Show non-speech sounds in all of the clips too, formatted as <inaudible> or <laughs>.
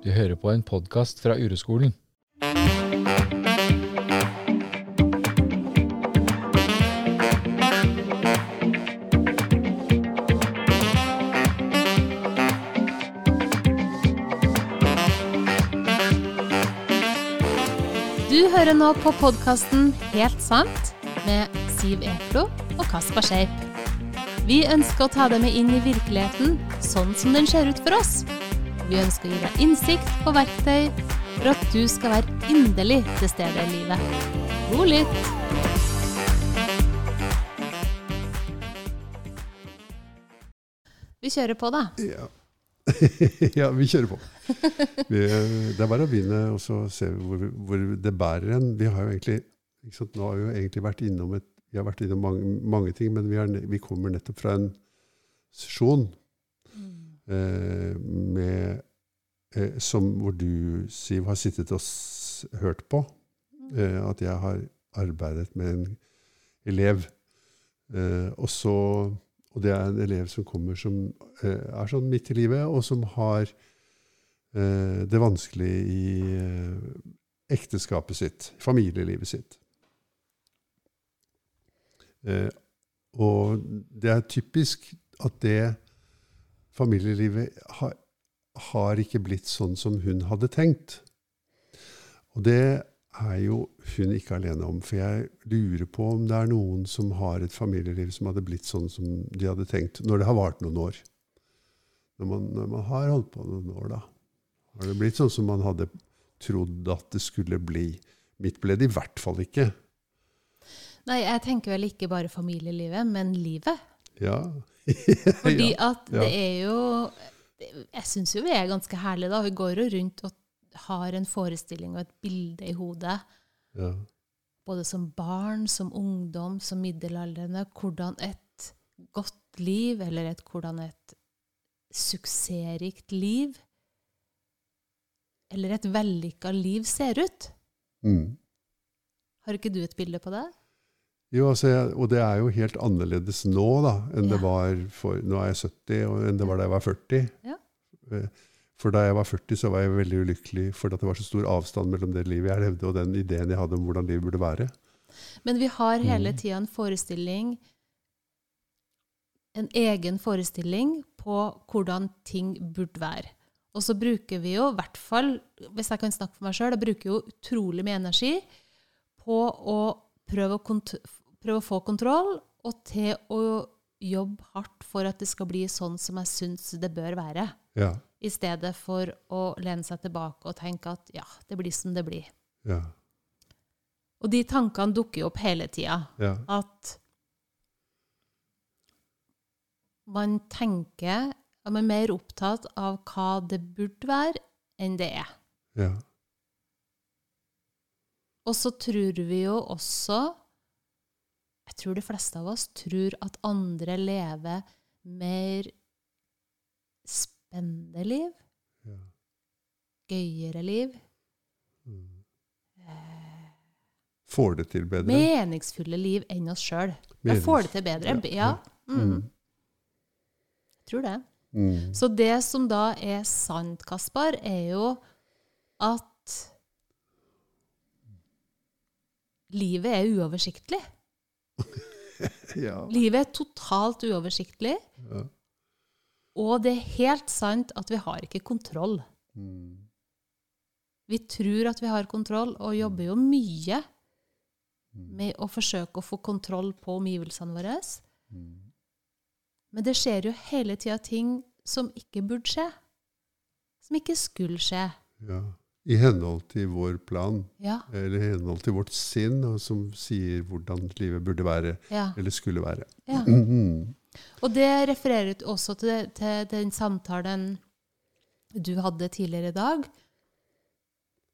Du hører på en podkast fra Ureskolen. Du hører nå på podkasten Helt sant med Siv Eklo og Kaspar Skeip. Vi ønsker å ta deg med inn i virkeligheten sånn som den ser ut for oss. Vi ønsker å gi deg innsikt og verktøy for at du skal være inderlig til stede i livet. God lytt! Vi kjører på, da. Ja. <laughs> ja, vi kjører på. Vi, det er bare å begynne og så se hvor, hvor det bærer en. Vi har jo egentlig, sant, nå har vi jo egentlig vært innom, et, vi har vært innom mange, mange ting, men vi, er, vi kommer nettopp fra en sesjon med, eh, som, hvor du, Siv, har sittet og hørt på. Eh, at jeg har arbeidet med en elev. Eh, og så og det er en elev som kommer som eh, er sånn midt i livet, og som har eh, det vanskelig i eh, ekteskapet sitt, familielivet sitt. Eh, og det er typisk at det familielivet har, har ikke blitt sånn som hun hadde tenkt. Og det er jo hun ikke alene om. For jeg lurer på om det er noen som har et familieliv som hadde blitt sånn som de hadde tenkt, når det har vart noen år. Når man, når man har holdt på noen år, da. Har det blitt sånn som man hadde trodd at det skulle bli? Mitt ble det i hvert fall ikke. Nei, jeg tenker vel ikke bare familielivet, men livet. Ja. <laughs> Fordi at det er jo Jeg syns jo vi er ganske herlige, da. Vi går jo rundt og har en forestilling og et bilde i hodet, ja. både som barn, som ungdom, som middelaldrende, hvordan et godt liv, eller et, hvordan et suksessrikt liv, eller et vellykka liv ser ut. Mm. Har ikke du et bilde på det? Jo, altså, og det er jo helt annerledes nå da, enn Ja. det var for Nå er jeg 70, og enn det var da jeg var 40. Ja. Eh, For da jeg var 40, så var jeg veldig ulykkelig fordi det var så stor avstand mellom det livet jeg levde, og den ideen jeg hadde om hvordan livet burde være. Men vi har hele Mm. tida en forestilling, en egen forestilling på hvordan ting burde være. Og så bruker vi jo, i hvert fall hvis jeg kan snakke for meg sjøl, jeg bruker jo utrolig mye energi på å prøve å, kont prøve å få kontroll, og til å jobbe hardt for at det skal bli sånn som jeg syns det bør være. Ja, I stedet for å lene seg tilbake og tenke at ja, det blir som det blir. ja, Og de tankene dukker jo opp hele tida. ja, at man tenker at man er mer opptatt av hva det burde være, enn det er. ja, Og så tror vi jo også Jeg tror de fleste av oss tror at andre lever mer spennende liv, ja. gøyere liv, Mm. Får det til bedre? meningsfulle liv enn oss sjøl. Jeg får det til bedre. Ja, Ja. Mm. Mm. Jeg tror det. Mm. Så det som da er sant, Kaspar, er jo at livet er uoversiktlig. Ja. Livet er totalt uoversiktlig, ja. og det er helt sant at vi har ikke kontroll. Mm. Vi tror at vi har kontroll, og jobber jo mye Mm. med å forsøke å få kontroll på omgivelsene våre. Mm. Men det skjer jo hele tida ting som ikke burde skje. Som ikke skulle skje. ja. I henhold til vår plan, Ja. eller i henhold til vårt sinn, og som sier hvordan livet burde være, ja, eller skulle være. ja. Mm. <clears throat> Og det refererer også til, til den samtalen du hadde tidligere i dag,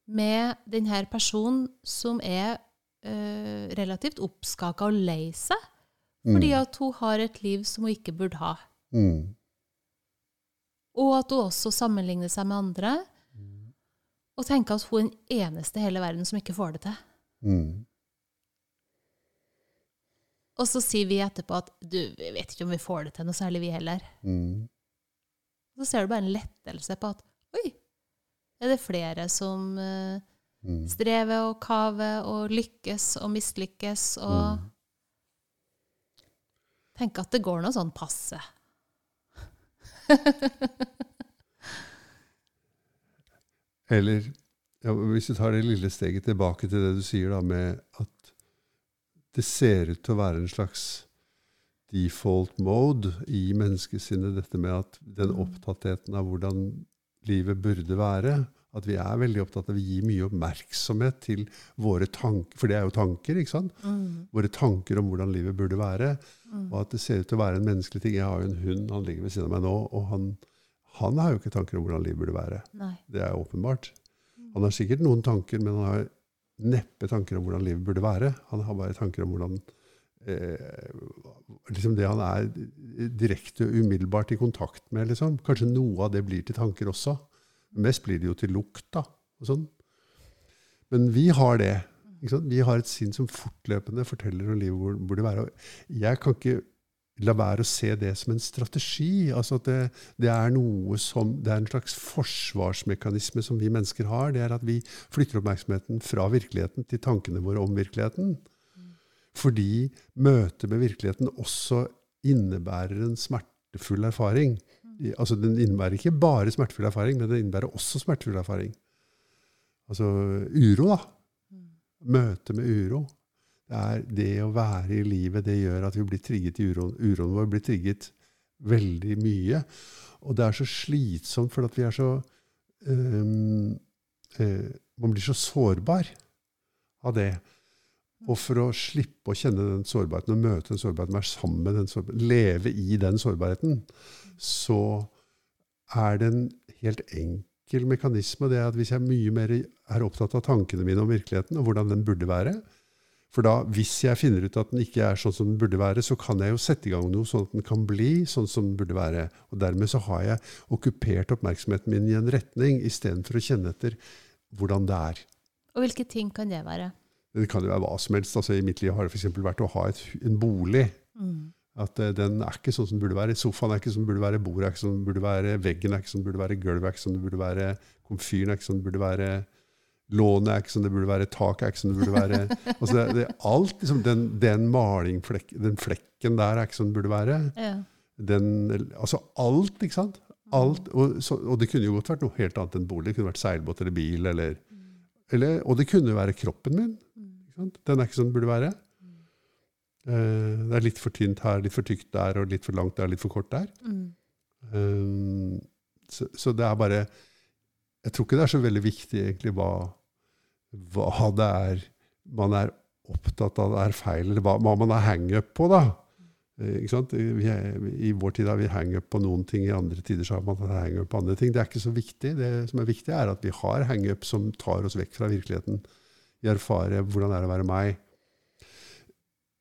med denne personen som er eh, relativt oppskaka og lei seg, fordi Mm. at hun har et liv som hun ikke burde ha. Mm. Og at hun også sammenligner seg med andre, og tenke at hun er den eneste i hele verden som ikke får det til. Mm. Og så sier vi etterpå at du, vi vet ikke om vi får det til noe særlig, vi heller. Mm. Så ser du bare en lettelse på at oi, er det flere som uh, Mm. strever og kaver og lykkes og mislykkes og Mm. tenker at det går noe sånn passe. <laughs> Eller ja, hvis du tar det lille steget tilbake til det du sier da, med at det ser ut til å være en slags default mode i menneskesinnet, dette med at den Mm. opptattheten av hvordan livet burde være, at vi er veldig opptatt av å gi mye oppmerksomhet til våre tanker, for det er jo tanker, ikke sant? Mm. Våre tanker om hvordan livet burde være, Mm. og at det ser ut til å være en menneskelig ting. Jeg har jo en hund, han ligger ved siden av meg nå, og han, han har jo ikke tanker om hvordan livet burde være. Nei. Det er åpenbart. Han har sikkert noen tanker, men han har neppe tanker om hvordan livet burde være. Han har bare tanker om hvordan eh, liksom det han er direkte og umiddelbart i kontakt med. Liksom. Kanskje noe av det blir til tanker også. Mest blir det jo til lukt. da, og sånn. Men vi har det. Vi har et sinn som fortløpende forteller om livet burde være. Jeg kan ikke la være å se det som en strategi. altså at det, det er noe som, det er en slags forsvarsmekanisme som vi mennesker har. Det er at vi flytter oppmerksomheten fra virkeligheten til tankene våre om virkeligheten. Fordi møtet med virkeligheten også innebærer en smertefull erfaring. Altså Den innebærer ikke bare smertefull erfaring, men den innebærer også smertefull erfaring. Altså uro, da. Møte med uro. Det er det å være i livet, det gjør at vi blir trigget i uroen. Uroen vår blir trigget veldig mye. Og det er så slitsomt, for at vi er så um, uh, Man blir så sårbar av det. Og for å slippe å kjenne den sårbarheten og møte den sårbarheten, være sammen med den sårbarheten, leve i den sårbarheten, så er det en helt enkel mekanisme. Det at hvis jeg mye mer er opptatt av tankene mine om virkeligheten og hvordan den burde være For da, hvis jeg finner ut at den ikke er sånn som den burde være, så kan jeg jo sette i gang noe sånn at den kan bli sånn som den burde være. Og dermed så har jeg okkupert oppmerksomheten min i en retning istedenfor å kjenne etter hvordan det er. Og hvilke ting kan det være? Det kan jo være hva som helst. Altså, I mitt liv har det f.eks. vært å ha et, en bolig. Mm. At eh, den er ikke sånn som den burde være. Sofaen er ikke som den burde være, bordet er ikke som den burde være, veggen er ikke som den burde være, gulvet er ikke som den burde være, komfyren er ikke som den burde være, lånet er ikke som det burde være, taket er ikke som det burde være. <laughs> Altså, det, det, alt, liksom, den, den malingflek, den flekken der er ikke som det burde være. Ja. Den, altså alt, ikke sant? Alt, og, så, og det kunne jo godt vært noe helt annet enn bolig. Det kunne vært seilbåt eller bil. Eller, eller, og det kunne jo være kroppen min. Ikke sant? Den er ikke som den burde være. Eh, det er litt for tynt her, litt for tykt der, og litt for langt der, litt for kort der. Mm. Um, så, så det er bare Jeg tror ikke det er så veldig viktig egentlig hva, hva det er man er opptatt av er feil, eller hva, hva man er hang-up på. da. Eh, Ikke sant? Er, I vår tid har vi hang-up på noen ting, i andre tider så har man hang-up på andre ting. Det er ikke så viktig. Det som er viktig, er at vi har hang-up som tar oss vekk fra virkeligheten. Vi erfarer hvordan det er å være meg.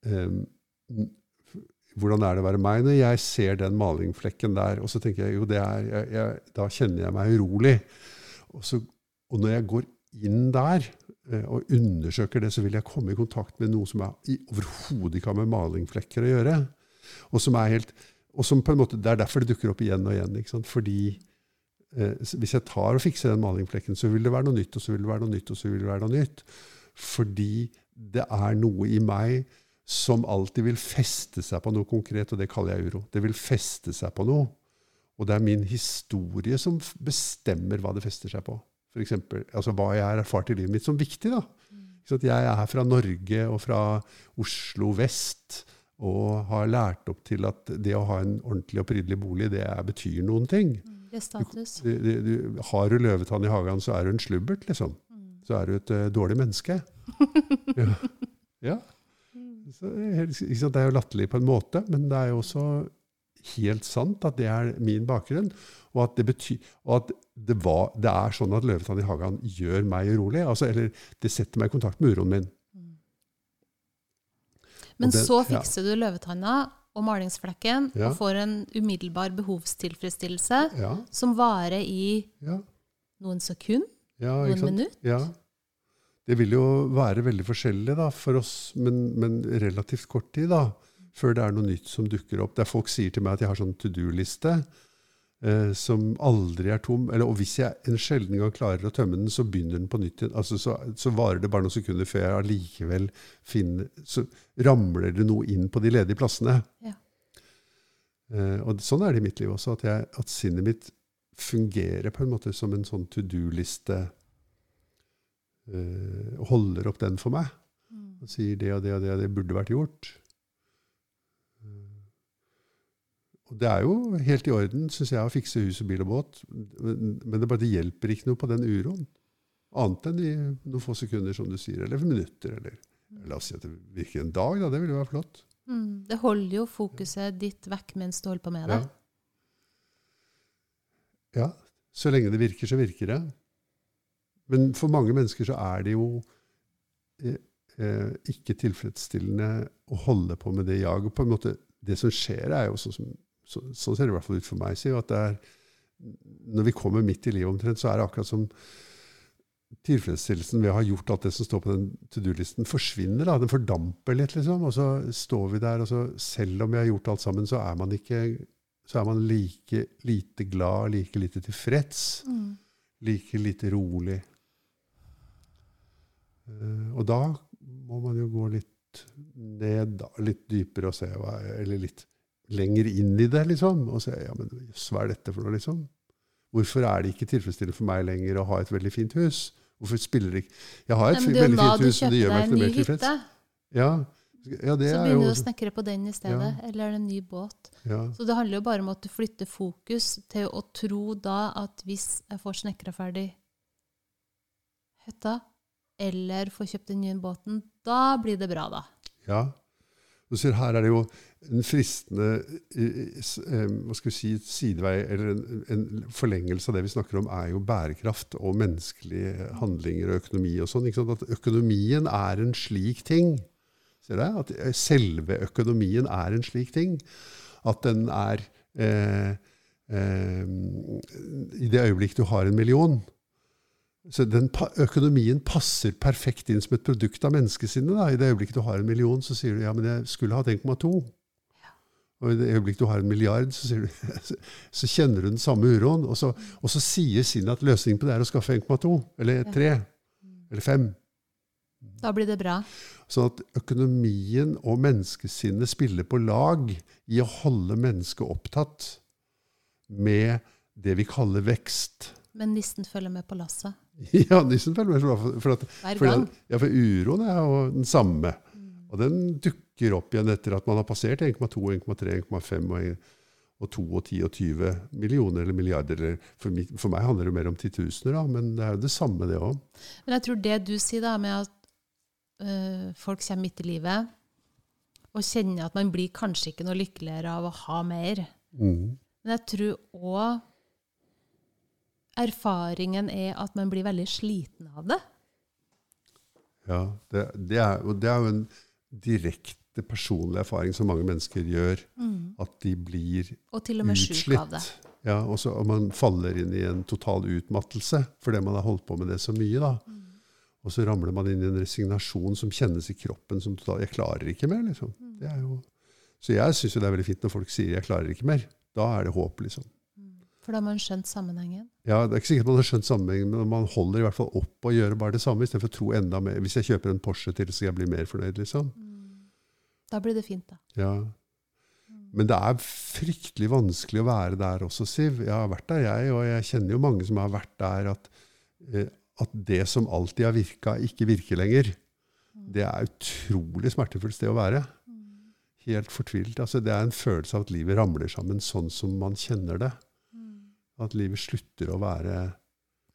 Um, hvordan er det å være meg når jeg ser den malingflekken der? Og så tenker jeg jo, det er, jeg, jeg, da kjenner jeg meg urolig. Og, så, og når jeg går inn der eh, og undersøker det, så vil jeg komme i kontakt med noe som jeg overhodet ikke har med malingflekker å gjøre. Og som er helt, og som på en måte, Det er derfor det dukker opp igjen og igjen. ikke sant? Fordi eh, hvis jeg tar og fikser den malingflekken, så vil det være noe nytt, og så vil det være noe nytt, og så vil det være noe nytt. Fordi det er noe i meg som alltid vil feste seg på noe konkret, og det kaller jeg uro. Det vil feste seg på noe. Og det er min historie som bestemmer hva det fester seg på. For eksempel, altså hva jeg har erfart i livet mitt som viktig. da. Så jeg er fra Norge og fra Oslo vest og har lært opp til at det å ha en ordentlig og prydelig bolig, det er, betyr noen ting. Det er status. Du, du, du, har du løvetann i hagen, så er du en slubbert, liksom. Så er du et uh, dårlig menneske. <laughs> ja. ja. Så, ikke sant? Det er jo latterlig på en måte, men det er jo også helt sant at det er min bakgrunn. Og at det, betyr, og at det, var, det er sånn at løvetann i hagen gjør meg urolig. Altså, eller det setter meg i kontakt med uroen min. Men Og det- så ja. fikser du løvetanna og malingsflekken Ja. og får en umiddelbar behovstilfredsstillelse Ja, som varer i ja, noen sekunder, ja, noen minutter. Ja. Det vil jo være veldig forskjellig da, for oss, men, men relativt kort tid da, før det er noe nytt som dukker opp. Der folk sier til meg at jeg har sånn to do-liste. eh, som aldri er tom. Eller, og hvis jeg en sjelden gang klarer å tømme den, så begynner den på nytt igjen. Altså, så, så varer det bare noen sekunder før jeg allikevel finner Så ramler det noe inn på de ledige plassene. Ja. Eh, og sånn er det i mitt liv også, at, jeg, at sinnet mitt fungerer på en måte som en sånn to do-liste. Eh, holder opp den for meg. Mm. Og sier det og det og det og det burde vært gjort. Eh, Og det er jo helt i orden, syns jeg, å fikse hus og bil og båt. Men det, bare, det hjelper ikke noe på den uroen. Annet enn i noen få sekunder, som du sier. Eller minutter. Eller la oss si at det virker en dag. da, Det ville jo være flott. Mm. Det holder jo fokuset ditt vekk mens du holder på med det. Ja. ja. Så lenge det virker, så virker det. Men for mange mennesker så er det jo eh, eh, ikke tilfredsstillende å holde på med det jaget. På en måte, det som skjer, er jo sånn som så, Sånn ser det i hvert fall ut for meg. Sier, at er, når vi kommer midt i livet omtrent, så er det akkurat som tilfredsstillelsen ved å ha gjort alt det som står på den to do-listen, forsvinner. da, Den fordamper litt, liksom. Og så står vi der, og så selv om vi har gjort alt sammen, så er man ikke så er man like lite glad, like lite tilfreds, Mm. like lite rolig. Uh, og da må man jo gå litt ned, da, litt dypere og se hva, Eller litt lenger inn i det, liksom. Og så ja, men jøss, hva er dette for noe, liksom? Hvorfor er det ikke tilfredsstillende for meg lenger å ha et veldig fint hus? Hvorfor spiller det ikke Jeg har et Nei, veldig fint hus, men det gjør meg ikke noe mer tilfreds. Ja, ja det Så er begynner du å snekre på den i stedet. Ja. Eller en ny båt. ja, Så det handler jo bare om at du flytter fokus til å tro da at hvis jeg får snekra ferdig hytta, eller får kjøpt den nye båten, da blir det bra, da. ja. Du ser, her er det jo en fristende eh, eh, hva skal vi si, sidevei, eller en, en forlengelse av det vi snakker om, er jo bærekraft og menneskelige handlinger og økonomi. og sånn. At økonomien er en slik ting. Ser du? At eh, selve økonomien er en slik ting. At den er eh, eh, I det øyeblikk du har en million, så den økonomien passer perfekt inn som et produkt av menneskesinnet. Da. I det øyeblikket du har en million, så sier du ja, men jeg skulle hatt 1,2. Og i det øyeblikket du har en milliard, så, sier du, <laughs> så kjenner du den samme uroen. Og så, og så sier sinnet at løsningen på det er å skaffe 1,2, eller 3, eller 5. Da blir det bra. Sånn at økonomien og menneskesinnet spiller på lag i å holde mennesket opptatt med det vi kaller vekst. Men nissen følger med på lasset <laughs> Ja, med. For, at, hver for gang. ja, for uroen er jo den samme. Mm. Og den dukker opp igjen etter at man har passert 1,2, 1,3, 1,5 og, og 2 og 10 og 20 millioner eller milliarder. Eller for, for meg handler det mer om titusener, da, men det er jo det samme, det òg. Men jeg tror det du sier da, med at øh, folk kommer midt i livet og kjenner at man blir kanskje ikke noe lykkeligere av å ha mer. Mm. Men jeg tror òg erfaringen er at man blir veldig sliten av det. Ja, det, det, er, og det er jo en direkte personlig erfaring som mange mennesker gjør. At de blir utslitt. Og til og med sjuk av det. Ja, og så og man faller inn i en total utmattelse fordi man har holdt på med det så mye. da. Og så ramler man inn i en resignasjon som kjennes i kroppen som total Jeg klarer ikke mer, liksom. Det er jo, så jeg syns det er veldig fint når folk sier 'jeg klarer ikke mer'. Da er det håp, liksom. For da har man skjønt sammenhengen. Ja, Det er ikke sikkert man har skjønt sammenhengen, men man holder i hvert fall opp å gjøre bare det samme, istedenfor å tro enda mer. Hvis jeg kjøper en Porsche til, så skal jeg bli mer fornøyd, liksom. Da blir det fint, da. Ja. Men det er fryktelig vanskelig å være der også, Siv. Jeg har vært der, jeg, og jeg kjenner jo mange som har vært der at, eh, at det som alltid har virka, ikke virker lenger. Det er utrolig smertefullt sted å være. Helt fortvilt. Altså, det er en følelse av at livet ramler sammen sånn som man kjenner det. At livet slutter å være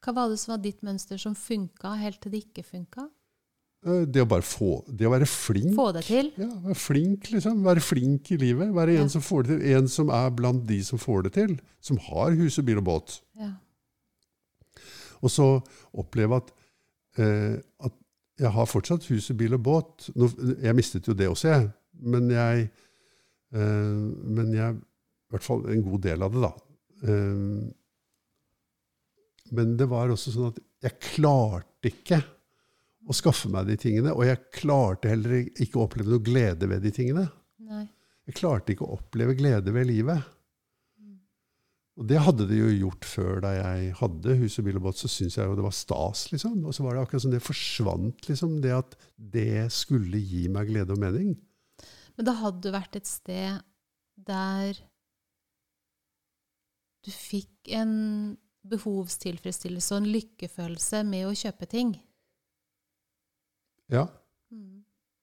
Hva var det som var ditt mønster som funka helt til det ikke funka? øh, Det å bare få Det å være flink. Få det til? Ja, være flink, liksom. Være flink i livet. Være en Ja. som får det til. En som er blant de som får det til. Som har hus og bil og båt. Ja. Og så oppleve at, eh, at jeg har fortsatt hus og bil og båt. Nå, jeg mistet jo det også, jeg. Men jeg, eh, men jeg I hvert fall en god del av det, da. Eh, men det var også sånn at jeg klarte ikke å skaffe meg de tingene. Og jeg klarte heller ikke å oppleve noe glede ved de tingene. Nei. Jeg klarte ikke å oppleve glede ved livet. Og det hadde de jo gjort før da jeg hadde hus og bil og båt. Så syntes jeg jo det var stas, liksom. Og så var det akkurat som det forsvant, liksom. Det at det skulle gi meg glede og mening. Men da hadde du vært et sted der du fikk en behovstilfredsstillelse og en lykkefølelse med å kjøpe ting. Ja.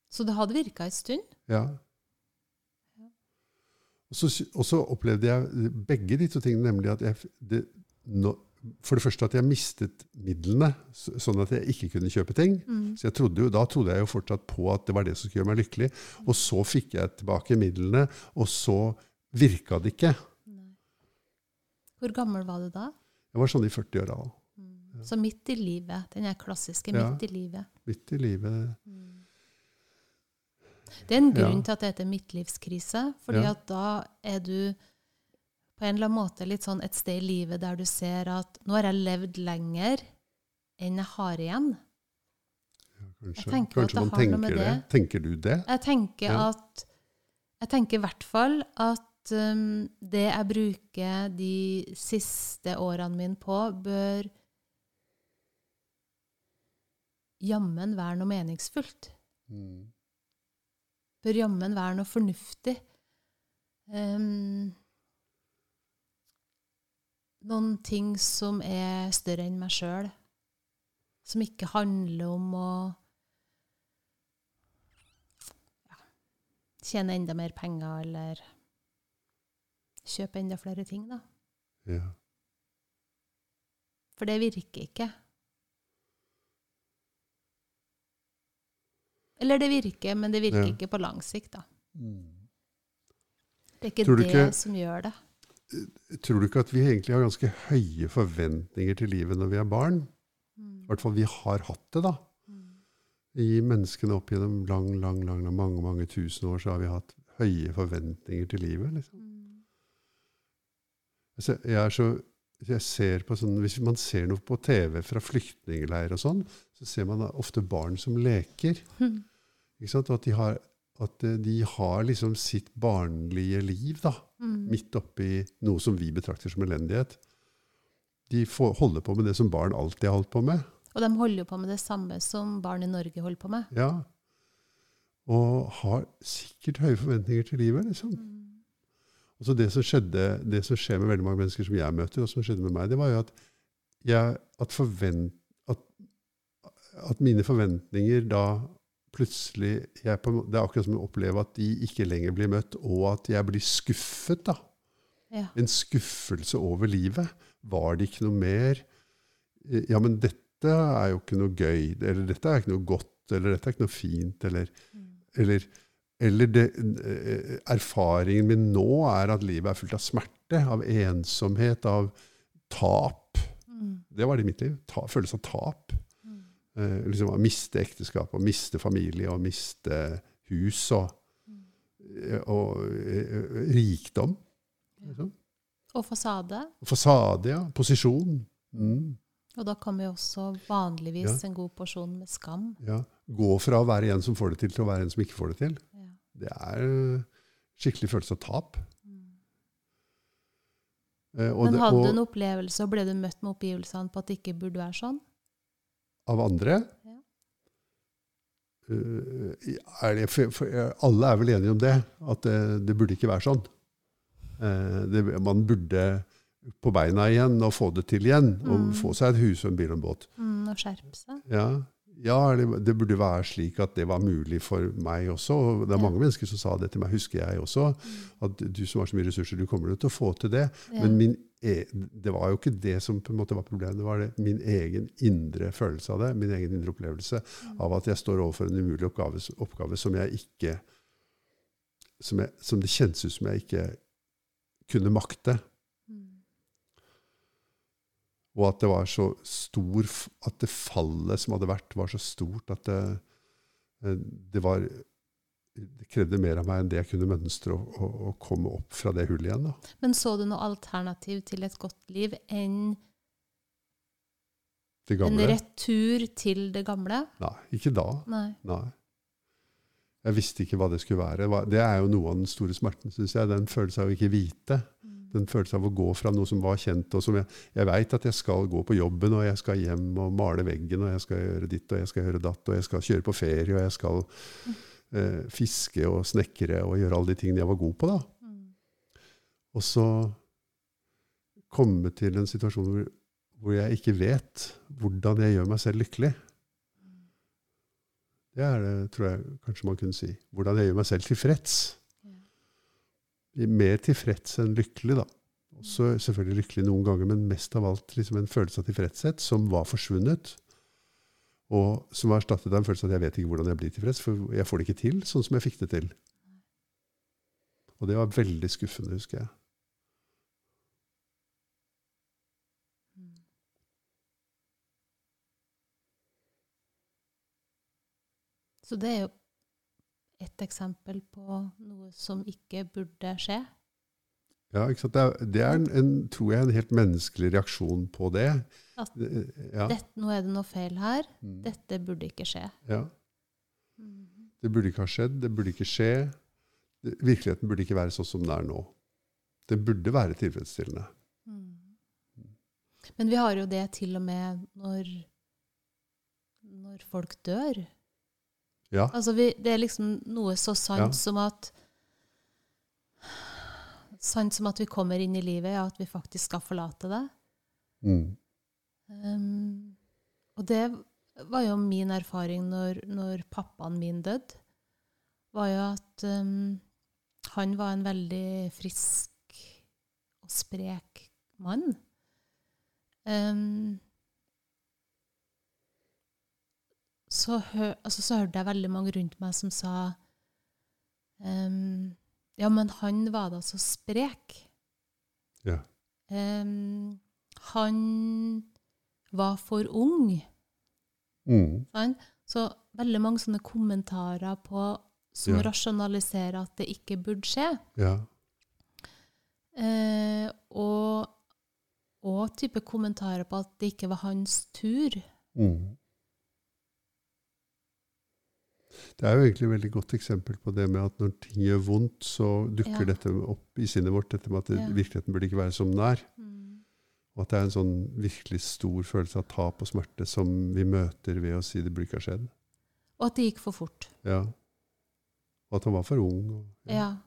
Så det hadde virka en stund. ja. Og så, og så opplevde jeg begge de to tingene, nemlig at jeg det, no, For det første at jeg mistet midlene, så- sånn at jeg ikke kunne kjøpe ting. Så jeg trodde jo, Da trodde jeg jo fortsatt på at det var det som skulle gjøre meg lykkelig. Og så fikk jeg tilbake midlene, og så virka det ikke. Hvor gammel var du da? Jeg var sånn i 40-åra. Så midt i livet. Den er klassiske Ja. midt i livet. Midt i livet. Det er en Ja. grunn til at det heter midtlivskrise. fordi Ja. at da er du på en eller annen måte litt sånn et sted i livet der du ser at nå har jeg levd lenger enn jeg har igjen. Kanskje, kanskje man tenker det. det. Tenker du det? Jeg tenker Ja. at Jeg tenker i hvert fall at um, det jeg bruker de siste årene mine på, bør jammen være noe meningsfullt. Mm. Bør jammen være noe fornuftig. Um, noen ting som er større enn meg sjøl. Som ikke handler om å ja, tjene enda mer penger eller kjøpe enda flere ting, da. Ja. For det virker ikke. Eller det virker, men det virker Ja. ikke på lang sikt, da. Mm. Det er ikke det ikke- som gjør det. Tror du ikke at vi egentlig har ganske høye forventninger til livet når vi er barn? Mm. I hvert fall vi har hatt det, da. I menneskene opp gjennom lang, lang, lang, lang, mange mange tusen år så har vi hatt høye forventninger til livet. liksom. Mm. Altså, Jeg er så, jeg ser på sånn, Hvis man ser noe på TV fra flyktningleir og sånn, så ser man ofte barn som leker. Mm. Ikke sant? Og at de har, at eh, de har liksom sitt barnlige liv da, Mm. midt oppi noe som vi betrakter som elendighet. De får holder på med det som barn alltid har holdt på med. Og de holder på med det samme som barn i Norge holder på med. Ja. Og har sikkert høye forventninger til livet. liksom. Og så det som skjedde, det som skjer med veldig mange mennesker som jeg møter, og som skjedde med meg, det var jo at, jeg, at, forvent, at, at mine forventninger da plutselig på, Det er akkurat som å oppleve at de ikke lenger blir møtt, og at jeg blir skuffet. da. Ja. En skuffelse over livet. Var det ikke noe mer? Ja, men dette er jo ikke noe gøy, eller dette er ikke noe godt, eller dette er ikke noe fint, eller, eller, eller det, eh, erfaringen min nå er at livet er fullt av smerte, av ensomhet, av tap. Mm. Det var det i mitt liv. Ta, følelse av tap. Eh, liksom Å miste ekteskap, å miste familie, å miste hus og, mm. og eh, rikdom. Liksom. Og fasade. Fasade, ja. Posisjon. Mm, Og da kommer jo også vanligvis en god porsjon med skam. ja. Gå fra å være en som får det til, til å være en som ikke får det til. Det er skikkelig følelse av tap. Mm. og Men hadde du en opplevelse, og ble du møtt med oppgivelsene på at det ikke burde være sånn? Av andre? Ja. Eh, er det, for, for, alle er vel enige om det, at det, det burde ikke være sånn. Eh, det, man burde på beina igjen og få det til igjen. Og Mm. få seg et hus og en bil og en båt. Mm, og skjerpe seg. Ja, ja det, det burde være slik at det var mulig for meg også. Og det er mange mennesker som sa det til meg, husker jeg også. At du som har så mye ressurser, du kommer til å få til det. Men min, e- det var jo ikke det som på en måte var problemet. Det var det, min egen indre følelse av det. Min egen indre opplevelse av at jeg står overfor en umulig oppgave, oppgave som jeg ikke som, jeg, som det kjentes ut som jeg ikke kunne makte. Og at det var så stor At det fallet som hadde vært, var så stort at det, eh, det var Det krevde mer av meg enn det jeg kunne mønstre å, å, å komme opp fra det hullet igjen. Da. Men så du noe alternativ til et godt liv enn en retur til det gamle? Nei, ikke da. Nei. Nei. Jeg visste ikke hva det skulle være. Det er jo noe av den store smerten, syns jeg. Den følelsen av å ikke vite. Mm. Den følelsen av å gå fra noe som var kjent, og som jeg, jeg veit at jeg skal gå på jobben, og jeg skal hjem og male veggen, og jeg skal gjøre ditt og jeg skal gjøre datt, og jeg skal kjøre på ferie, og jeg skal eh, fiske og snekre og gjøre alle de tingene jeg var god på. da. Og så komme til en situasjon hvor, hvor jeg ikke vet hvordan jeg gjør meg selv lykkelig. Det er det, tror jeg kanskje man kunne si. Hvordan jeg gjør meg selv tilfreds. Mer tilfreds enn lykkelig, da. Også selvfølgelig lykkelig noen ganger, men mest av alt liksom en følelse av tilfredshet som var forsvunnet. Og som var erstattet av en følelse av at jeg vet ikke hvordan jeg blir tilfreds, for jeg får det ikke til sånn som jeg fikk det til. Og det var veldig skuffende, husker jeg. Så det er jo et eksempel på noe som ikke burde skje. Ja, ikke sant? Det er, det er en, tror jeg, en helt menneskelig reaksjon på det. At Ja. dette, nå er det noe feil her. Mm. Dette burde ikke skje. ja. Det burde ikke ha skjedd, det burde ikke skje. Virkeligheten burde ikke være sånn som den er nå. Det burde være tilfredsstillende. Men vi har jo det til og med når, når folk dør. Ja. Altså vi, det er liksom noe så sant Ja. som at Sant som at vi kommer inn i livet, ja, at vi faktisk skal forlate det. Mm. Um, og det var jo min erfaring når, når pappaen min døde. Var jo at um, han var en veldig frisk og sprek mann. Um, så, hør, altså, så hørte jeg veldig mange rundt meg som sa um, Ja, men han var da så sprek. Ja. Um, han var for ung. Mm. Sant? Så veldig mange sånne kommentarer på, som Ja. rasjonaliserer at det ikke burde skje. Ja. Eh, og, og type kommentarer på at det ikke var hans tur. Mm. Det er jo egentlig et veldig godt eksempel på det med at når ting gjør vondt, så dukker Ja. dette opp i sinnet vårt, dette med at det, Ja. virkeligheten burde ikke være som den er. Og at det er en sånn virkelig stor følelse av tap og smerte som vi møter ved å si det burde ikke ha skjedd. Og at det gikk for fort. Ja. Og at han var for ung. Og, Ja.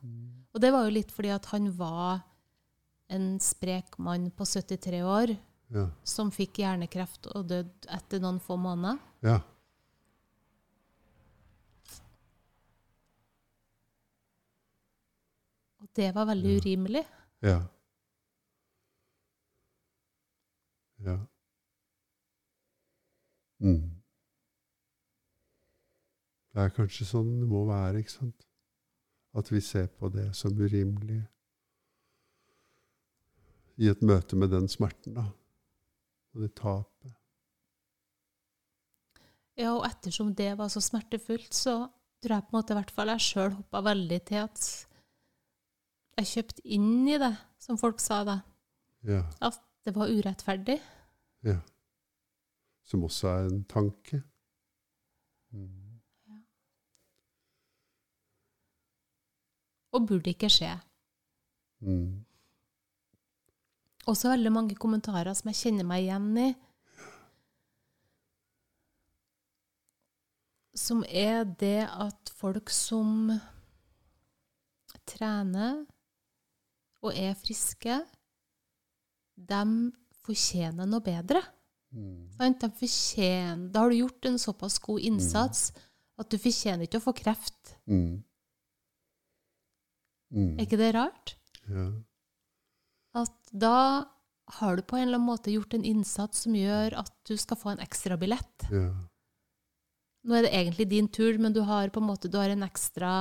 Og det var jo litt fordi at han var en sprek mann på 73 år Ja. som fikk hjernekreft og døde etter noen få måneder. ja. Det var veldig Ja. urimelig. Ja. Ja. Mm. Det er kanskje sånn det må være, ikke sant? At vi ser på det som urimelig i et møte med den smerten, da. Og det tapet. Ja, og ettersom det var så smertefullt, så tror jeg på en måte i hvert fall jeg sjøl hoppa veldig til at jeg kjøpte inn i det, som folk sa da. Ja. At det var urettferdig. ja. Som også er en tanke. Mm. Og burde ikke skje. Mm. Også veldig mange kommentarer som jeg kjenner meg igjen i. Som er det at folk som trener og er friske, de fortjener noe bedre. Mm. Fortjener, da har du gjort en såpass god innsats at du fortjener ikke å få kreft. Mm. Mm. Er ikke det rart? Ja. At da har du på en eller annen måte gjort en innsats som gjør at du skal få en ekstra billett. Ja. Nå er det egentlig din tur, men du har på en måte du har en ekstra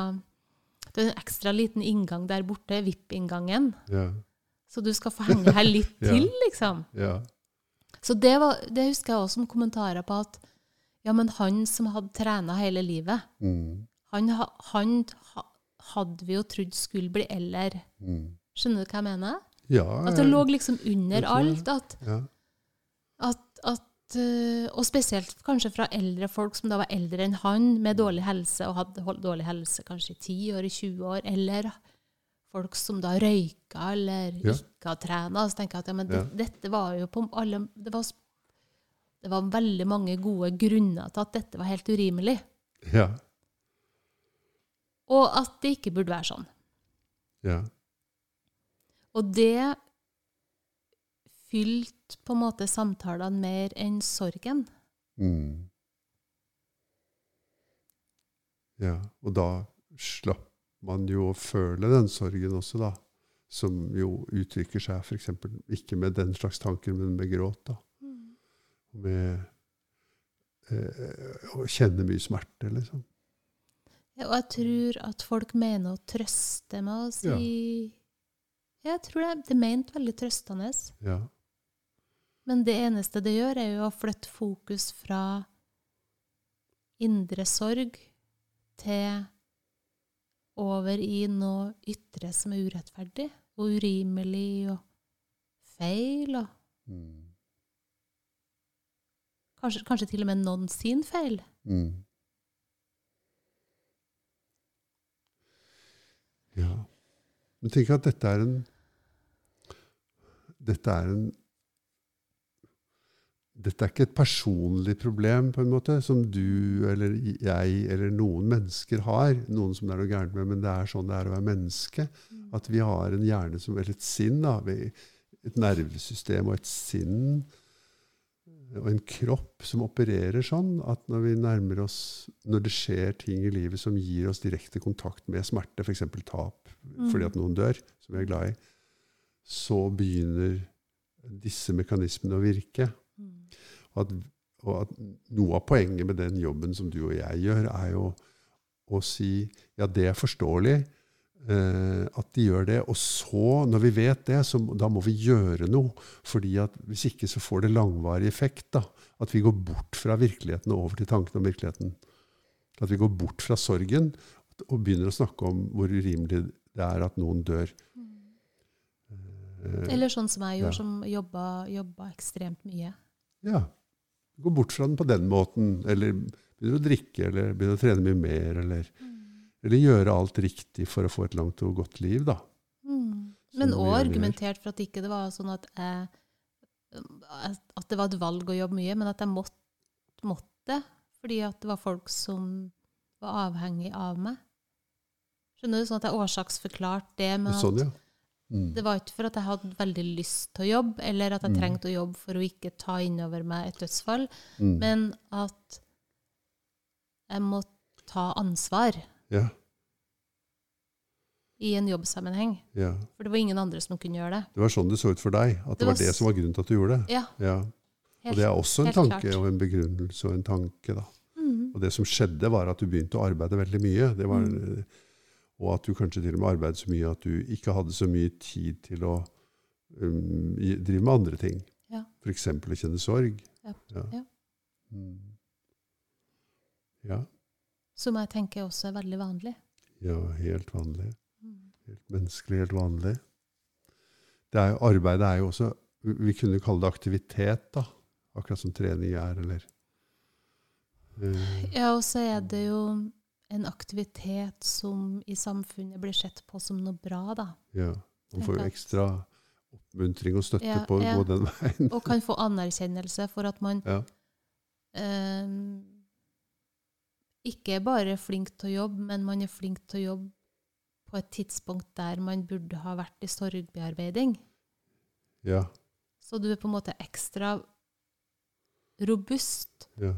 du er en ekstra liten inngang der borte, VIP-inngangen. Ja. Så du skal få henge her litt <laughs> til, liksom. Ja. Så det, var, det husker jeg også som kommentarer på at ja, men han som hadde trena hele livet, Mm. han, han hadde vi jo trodd skulle bli eldre. Mm. Skjønner du hva jeg mener? Ja, At det lå liksom under jeg det. alt. At, ja. at, Og spesielt kanskje fra eldre folk som da var eldre enn han, med dårlig helse, og hadde dårlig helse kanskje i 10 år, i 20 år, eller folk som da røyka eller Ja. ikke har trena. Så tenker jeg at ja, men det, Ja. dette var jo på alle det var, det var veldig mange gode grunner til at dette var helt urimelig. Ja. Og at det ikke burde være sånn. Ja. Og det fylte på en måte samtalene mer enn sorgen. Mm. Ja, og da slapp man jo å føle den sorgen også, da. Som jo uttrykker seg f.eks. ikke med den slags tanker, men med gråt. da. Med eh, å kjenne mye smerte, liksom. Ja, og jeg tror at folk mener å trøste med å si Jeg tror det, det er ment veldig trøstende. Ja. Men det eneste det gjør, er jo å flytte fokus fra indre sorg til over i noe ytre som er urettferdig og urimelig og feil. Og Mm. kanskje, kanskje til og med noen sin feil. Mm. Ja. Men tenk at dette er en Dette er en Dette er ikke et personlig problem, på en måte, som du eller jeg eller noen mennesker har. Noen som det er noe gærent med, men det er sånn det er å være menneske. At vi har en hjerne som Eller et sinn, da. Et nervesystem og et sinn og en kropp som opererer sånn at når vi nærmer oss Når det skjer ting i livet som gir oss direkte kontakt med smerte, f.eks. tap fordi at noen dør, som vi er glad i, så begynner disse mekanismene å virke. At, og at noe av poenget med den jobben som du og jeg gjør, er jo å si ja, det er forståelig eh, at de gjør det. Og så, når vi vet det, så da må vi gjøre noe. fordi at hvis ikke så får det langvarig effekt. da, At vi går bort fra virkeligheten og over til tanken om virkeligheten. At vi går bort fra sorgen og begynner å snakke om hvor urimelig det er at noen dør. Eller sånn som jeg Ja. gjorde, som jobba, jobba ekstremt mye. Ja. Gå bort fra den på den måten. Eller begynner å drikke, eller begynner å trene mye mer. Eller, eller gjøre alt riktig for å få et langt og godt liv, da. Mm. Men òg argumentert for at ikke det var sånn at jeg At det var et valg å jobbe mye, men at jeg måtte, måtte fordi at det var folk som var avhengig av meg. Skjønner du? Sånn at jeg årsaksforklarte det med Sånn, at ja. Mm. det var ikke for at jeg hadde veldig lyst til å jobbe, eller at jeg Mm. trengte å jobbe for å ikke ta innover meg et dødsfall, Mm. men at jeg må ta ansvar Ja. i en jobbsammenheng. ja. For det var ingen andre som kunne gjøre det. Det var sånn det så ut for deg. At det, Det var det som var grunnen til at du gjorde det. Ja, Ja. Og det er også en tanke klart. og en begrunnelse og en tanke, da. Mhm. Og det som skjedde, var at du begynte å arbeide veldig mye. Det var, Mm. Og at du kanskje til og med arbeidet så mye at du ikke hadde så mye tid til å um, drive med andre ting. Ja. F.eks. å kjenne sorg. Ja. Ja. Ja. Mm. ja. Som jeg tenker også er veldig vanlig. Ja, helt vanlig. Mm. Helt menneskelig, helt vanlig. Det er arbeidet er jo også Vi kunne kalle det aktivitet, da. Akkurat som trening er, eller uh. Ja, og så er det jo en aktivitet som i samfunnet blir sett på som noe bra, da. Ja. Man får jo ekstra oppmuntring og støtte Ja, på å ja. gå den veien. Og kan få anerkjennelse for at man Ja. eh, ikke er bare flink til å jobbe, men man er flink til å jobbe på et tidspunkt der man burde ha vært i sorgbearbeiding. Ja. Så du er på en måte ekstra robust ja.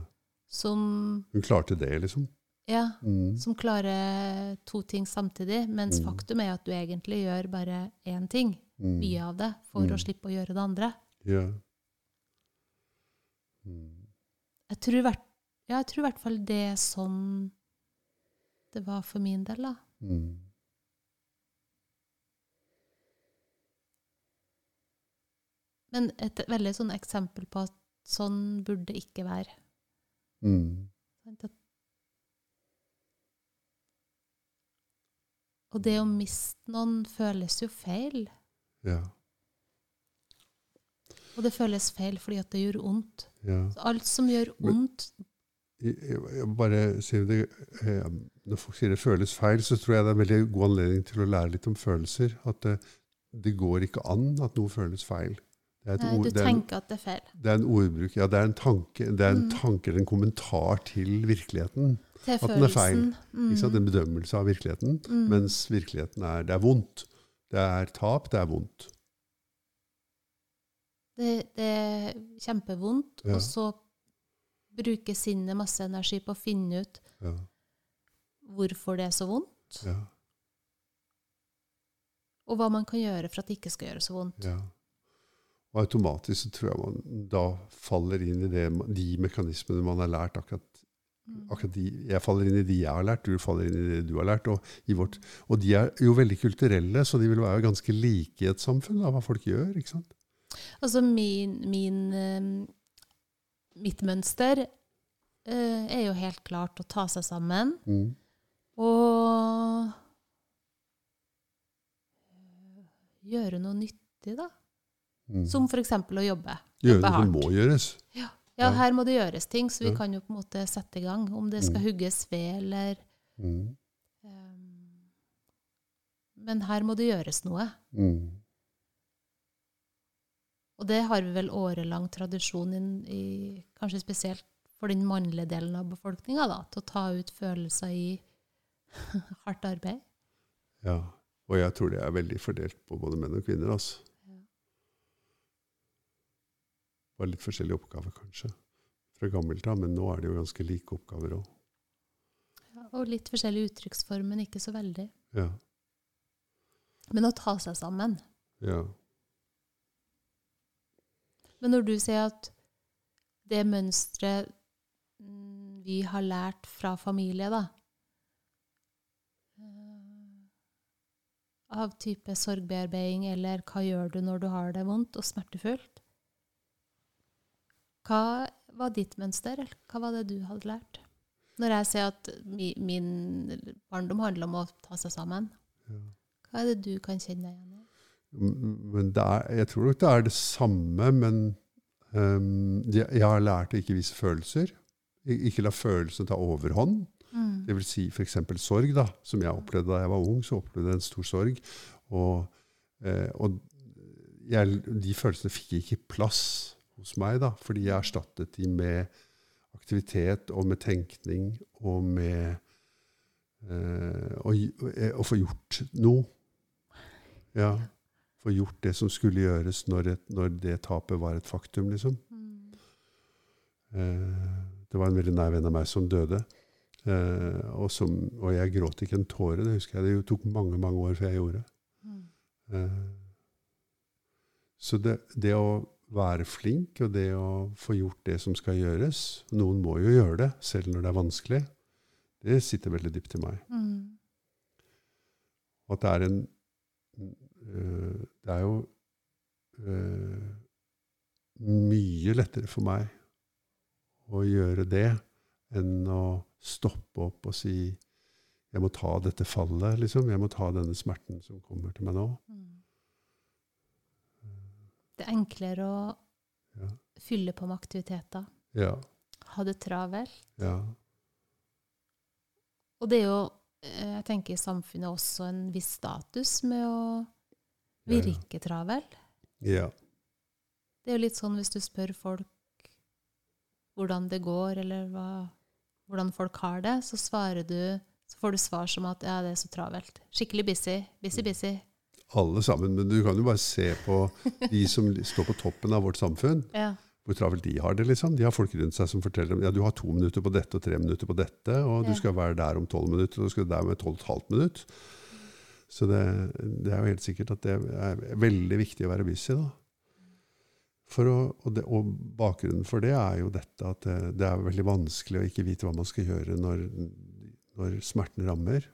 som, Hun klarte det, liksom. Ja, Mm. som klarer to ting samtidig, mens Mm. faktum er at du egentlig gjør bare én ting, Mm. mye av det, for Mm. å slippe å gjøre det andre. Ja. Mm. Jeg tror, hvert, ja, jeg tror i hvert fall det er sånn det var for min del, da. Mm. Men et veldig sånn eksempel på at sånn burde det ikke være. Mm. At- Og det å miste noen føles jo feil. Ja. Og det føles feil fordi at det gjør vondt. Ja. Så alt som gjør vondt, jeg, jeg bare sier det, eh, Når folk sier det føles feil, så tror jeg det er en veldig god anledning til å lære litt om følelser. At det, det går ikke an at noe føles feil. Det et Nei, ord, du det, er en, tenker at det er feil. det er en ordbruk. Ja, det er en tanke, det er en, Mm. tanke en kommentar til virkeligheten. Til At den er feil. Mm. En bedømmelse av virkeligheten. Mm. Mens virkeligheten er det er vondt. Det er tap, det er vondt. Det, det er kjempevondt, Ja. og så bruker sinnet masse energi på å finne ut Ja, hvorfor det er så vondt, ja, og hva man kan gjøre for at det ikke skal gjøre så vondt. ja. Og automatisk så tror jeg man da faller inn i det, de mekanismene man har lært akkurat Mm. akkurat de, jeg faller inn i de jeg har lært, du faller inn i det du har lært. Og, i vårt, og de er jo veldig kulturelle, så de vil være ganske like i et samfunn, av hva folk gjør. ikke sant? Altså min, min eh, Mitt mønster eh, er jo helt klart å ta seg sammen Mm. og eh, gjøre noe nyttig, da. Mm. Som f.eks. å jobbe. Gjøre det som må gjøres. Ja, Ja. her må det gjøres ting, så vi Ja. kan jo på en måte sette i gang. Om det skal Mm. hugges ved eller Mm. um, Men her må det gjøres noe. Mm. Og det har vi vel årelang tradisjon i, kanskje spesielt for den mannlige delen av befolkninga, til å ta ut følelser i <laughs> hardt arbeid. Ja. Og jeg tror det er veldig fordelt på både menn og kvinner. altså. Bare litt forskjellige oppgaver, kanskje. Fra gammelt av, men nå er det jo ganske like oppgaver òg. Ja, og litt forskjellig uttrykksform, men ikke så veldig. Ja. Men å ta seg sammen. ja. Men når du sier at det mønsteret mm, vi har lært fra familie, da eh, Av type sorgbearbeiding eller hva gjør du når du har det vondt og smertefullt? Hva var ditt mønster, hva var det du hadde lært? Når jeg ser at mi, min barndom handler om å ta seg sammen, ja. hva er det du kan kjenne deg igjen i? Jeg tror nok det er det samme, men um, jeg, jeg har lært å ikke vise følelser. Ikke la følelsene ta overhånd. Mm. Det vil si f.eks. sorg, da, som jeg opplevde da jeg var ung. så opplevde jeg en stor sorg. Og, eh, og jeg, de følelsene fikk ikke plass hos meg, da, fordi jeg erstattet de med aktivitet og med tenkning og med eh, å, eh, å få gjort noe. Ja. Få gjort det som skulle gjøres når, et, når det tapet var et faktum, liksom. Mm. Eh, det var en veldig nær venn av meg som døde. Eh, og, som, og jeg gråt ikke en tåre. Det husker jeg. Det tok mange mange år før jeg gjorde. Mm. Eh, så det, det å være flink, og det å få gjort det som skal gjøres Noen må jo gjøre det, selv når det er vanskelig. Det sitter veldig dypt i meg. Mm. At det er en øh, Det er jo øh, mye lettere for meg å gjøre det enn å stoppe opp og si jeg må ta dette fallet, liksom. Jeg må ta denne smerten som kommer til meg nå. Mm. Det er enklere å Ja. fylle på med aktiviteter. Ja. Ha det travelt. ja. Og det er jo, eh, jeg tenker i samfunnet også en viss status med å virke travel. ja. Det er jo litt sånn hvis du spør folk hvordan det går, eller hva, hvordan folk har det, så svarer du så får du svar som at ja, det er så travelt. Skikkelig busy. Busy, busy. Alle sammen. Men du kan jo bare se på de som står på toppen av vårt samfunn. <laughs> Ja. hvor travelt de har det. liksom. De har folk rundt seg som forteller dem ja, du har to minutter på dette og tre minutter på dette, og du skal være der om tolv minutter, og du skal der med tolv og et halvt minutt. Så det, det er jo helt sikkert at det er veldig viktig å være busy. da. For å, og, det, og bakgrunnen for det er jo dette at det, det er veldig vanskelig å ikke vite hva man skal gjøre når, når smerten rammer.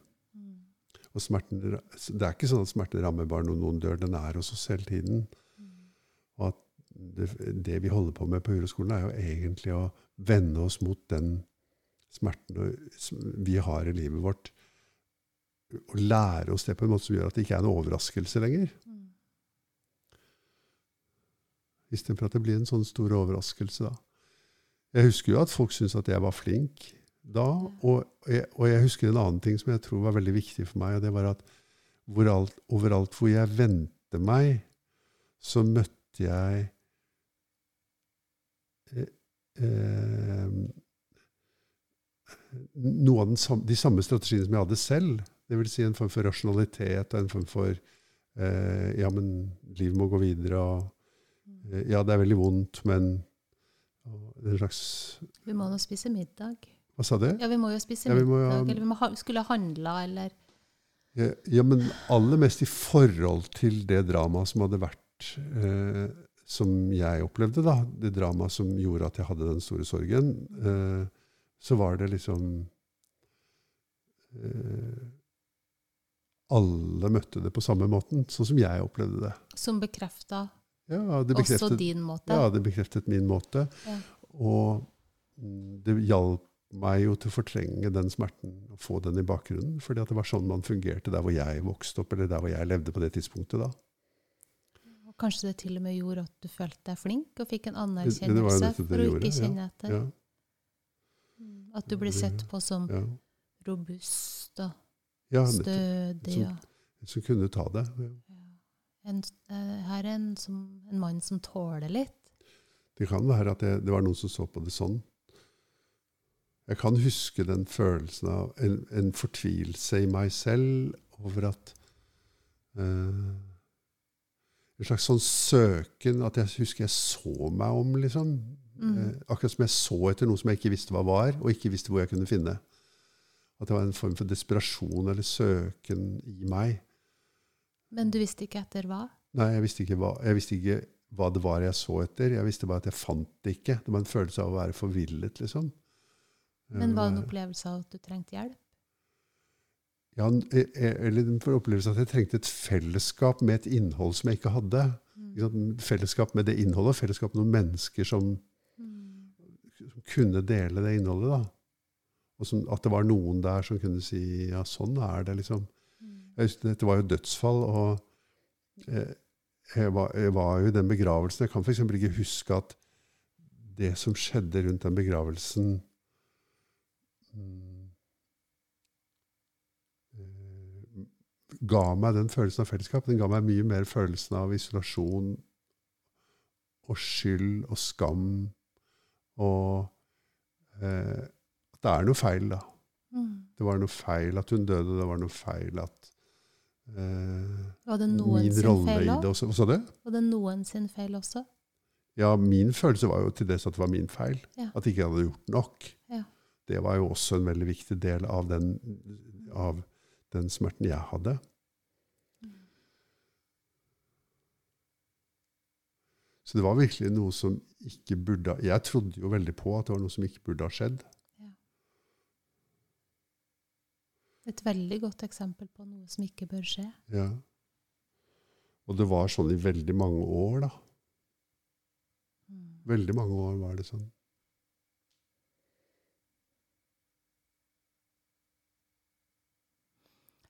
Og smerten, det er ikke sånn at smerten rammer bare når noen dør, den er hos oss hele tiden. Og at det, det vi holder på med på Uroskolen, er jo egentlig å vende oss mot den smerten vi har i livet vårt. Og lære oss det på en måte som gjør at det ikke er en overraskelse lenger. Istedenfor at det blir en sånn stor overraskelse. da. Jeg husker jo at folk syntes at jeg var flink da. Og jeg, og jeg husker en annen ting som jeg tror var veldig viktig for meg. og det var at hvor alt, Overalt hvor jeg vendte meg, så møtte jeg eh, eh, noe av den de samme strategiene som jeg hadde selv. Det vil si en form for rasjonalitet og en form for eh, Ja, men livet må gå videre. og eh, Ja, det er veldig vondt, men og en slags Vi må nå spise middag. Hva sa du? Ja, vi må jo spise Ja, vi må ha- middag, eller vi ha, skulle ha handla, eller Ja, ja, men aller mest i forhold til det dramaet som hadde vært eh, Som jeg opplevde, da. Det dramaet som gjorde at jeg hadde den store sorgen. Eh, så var det liksom eh, Alle møtte det på samme måten, sånn som jeg opplevde det. som bekrefta Ja, også din måte. ja, det bekreftet min måte. Ja. Og det hjalp meg jo til å fortrenge den smerten og få den i bakgrunnen. fordi at det var sånn man fungerte der hvor jeg vokste opp, eller der hvor jeg levde på det tidspunktet da. Og kanskje det til og med gjorde at du følte deg flink og fikk en anerkjennelse for å ikke kjenne etter. Ja, Ja. At du ble sett på som ja. robust og stødig. Som- Som kunne ta det. En, eh, her er en, som, en mann som tåler litt. Det kan være at det, det var noen som så på det sånn. Jeg kan huske den følelsen av en, en fortvilelse i meg selv over at uh, En slags sånn søken At jeg husker jeg så meg om, liksom. Mm. Uh, akkurat som jeg så etter noe som jeg ikke visste hva var, og ikke visste hvor jeg kunne finne. At det var en form for desperasjon eller søken i meg. Men du visste ikke etter hva? Nei, jeg visste, ikke hva, jeg visste ikke hva det var jeg så etter. Jeg visste bare at jeg fant det ikke. Det var en følelse av å være forvillet, liksom. Men var det en Eh, opplevelse av at du trengte hjelp? Ja, en- eh, eller en opplevelse at jeg trengte et fellesskap med et innhold som jeg ikke hadde. Mm. Fellesskap med det innholdet, fellesskap med noen mennesker som, Mm. som kunne dele det innholdet. da. Og som, at det var noen der som kunne si ja, sånn er det, liksom. Mm. Jeg husker, dette var jo dødsfall, og jeg, jeg, var, jeg var jo i den begravelsen. Jeg kan f.eks. ikke huske at det som skjedde rundt den begravelsen eh, ga meg den følelsen av fellesskap. Den ga meg mye mer følelsen av isolasjon og skyld og skam og eh, at det er noe feil, da. Mm. Det var noe feil at hun døde, det var noe feil at eh, Var det noen sin feil òg? Hva sa du? Var det noen sin feil også? Ja, min følelse var jo til dels at det var min feil. Ja. At ikke jeg hadde gjort nok. Ja. Det var jo også en veldig viktig del av den, av den smerten jeg hadde. Så det var virkelig noe som ikke burde Jeg trodde jo veldig på at det var noe som ikke burde ha skjedd. Et veldig godt eksempel på noe som ikke bør skje. Ja. Og det var sånn i veldig mange år, da. Mm. Veldig mange år var det sånn.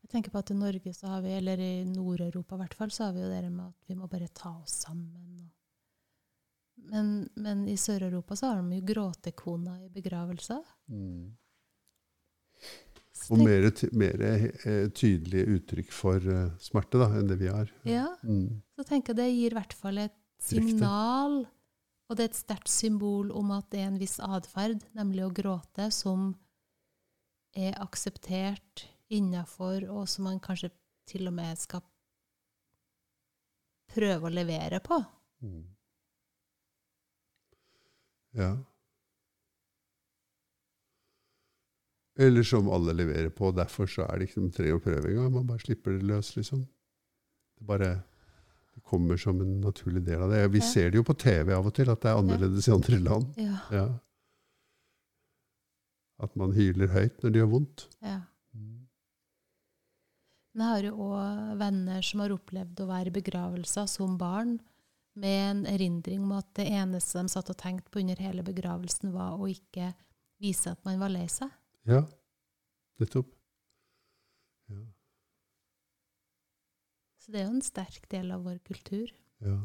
Jeg tenker på at i Norge, så har vi, eller i Nord-Europa i hvert fall, så har vi jo det med at vi må bare ta oss sammen. Men, men i Sør-Europa så har de jo gråtekona i begravelser. Mm. Og mer, mer eh, tydelige uttrykk for eh, smerte da, enn det vi har. Ja, Mm. så tenker jeg det gir i hvert fall et signal, og det er et sterkt symbol om at det er en viss atferd, nemlig å gråte, som er akseptert innafor, og som man kanskje til og med skal prøve å levere på. Mm. Ja. Eller som alle leverer på. Derfor så er det ikke noe tre å prøve engang. Man bare slipper det løs, liksom. Det bare det kommer som en naturlig del av det. Vi Ja. ser det jo på TV av og til, at det er annerledes i andre land. Ja, Ja. At man hyler høyt når det gjør vondt. ja. Men jeg har jo òg venner som har opplevd å være i begravelser som barn, med en erindring om at det eneste de satt og tenkte på under hele begravelsen, var å ikke vise at man var lei seg. Ja, nettopp. Ja. Så det er jo en sterk del av vår kultur. ja.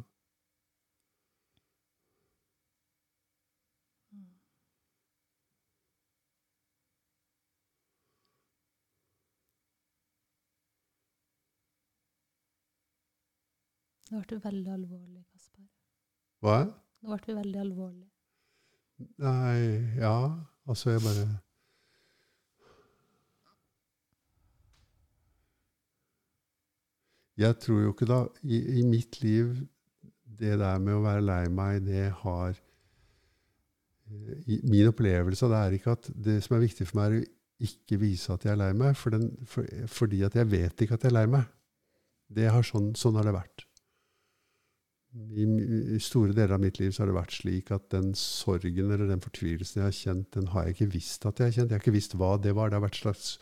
Nå ble du veldig alvorlig, Kasper. Hva? Nå ble du veldig alvorlig. Nei, ja Altså, jeg bare Jeg tror jo ikke da i, I mitt liv Det der med å være lei meg, det har eh, Min opplevelse av det er ikke at det som er viktig for meg, er å ikke vise at jeg er lei meg, for den, for, fordi at jeg vet ikke at jeg er lei meg. Det har sånn, sånn har det vært. I, I store deler av mitt liv så har det vært slik at den sorgen eller den fortvilelsen jeg har kjent, den har jeg ikke visst at jeg har kjent. Jeg har ikke visst hva det var. Det har vært en slags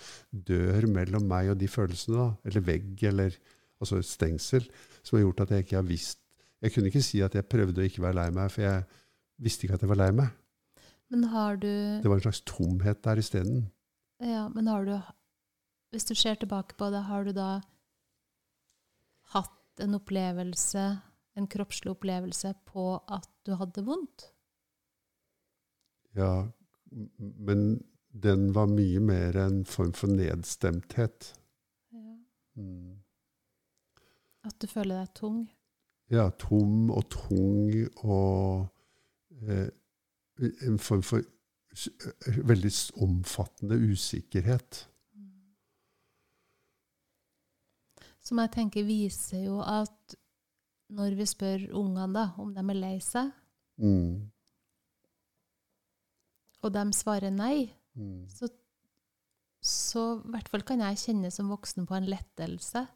dør mellom meg og de følelsene. da, Eller vegg, eller altså et stengsel, som har gjort at jeg ikke har visst Jeg kunne ikke si at jeg prøvde å ikke være lei meg, for jeg visste ikke at jeg var lei meg. Men har du Det var en slags tomhet der isteden. Ja, men har du Hvis du ser tilbake på det, har du da hatt en opplevelse, en kroppslig opplevelse, på at du hadde vondt? Ja, men den var mye mer en form for nedstemthet. Ja. Mm. At du føler deg tung? Ja, tom og tung og eh, en form for eh, veldig omfattende usikkerhet. Som jeg tenker viser jo at når vi spør ungene da, om de er lei seg, Mm. og de svarer nei, Mm. så, så i hvert fall kan jeg kjenne som voksen på en lettelse.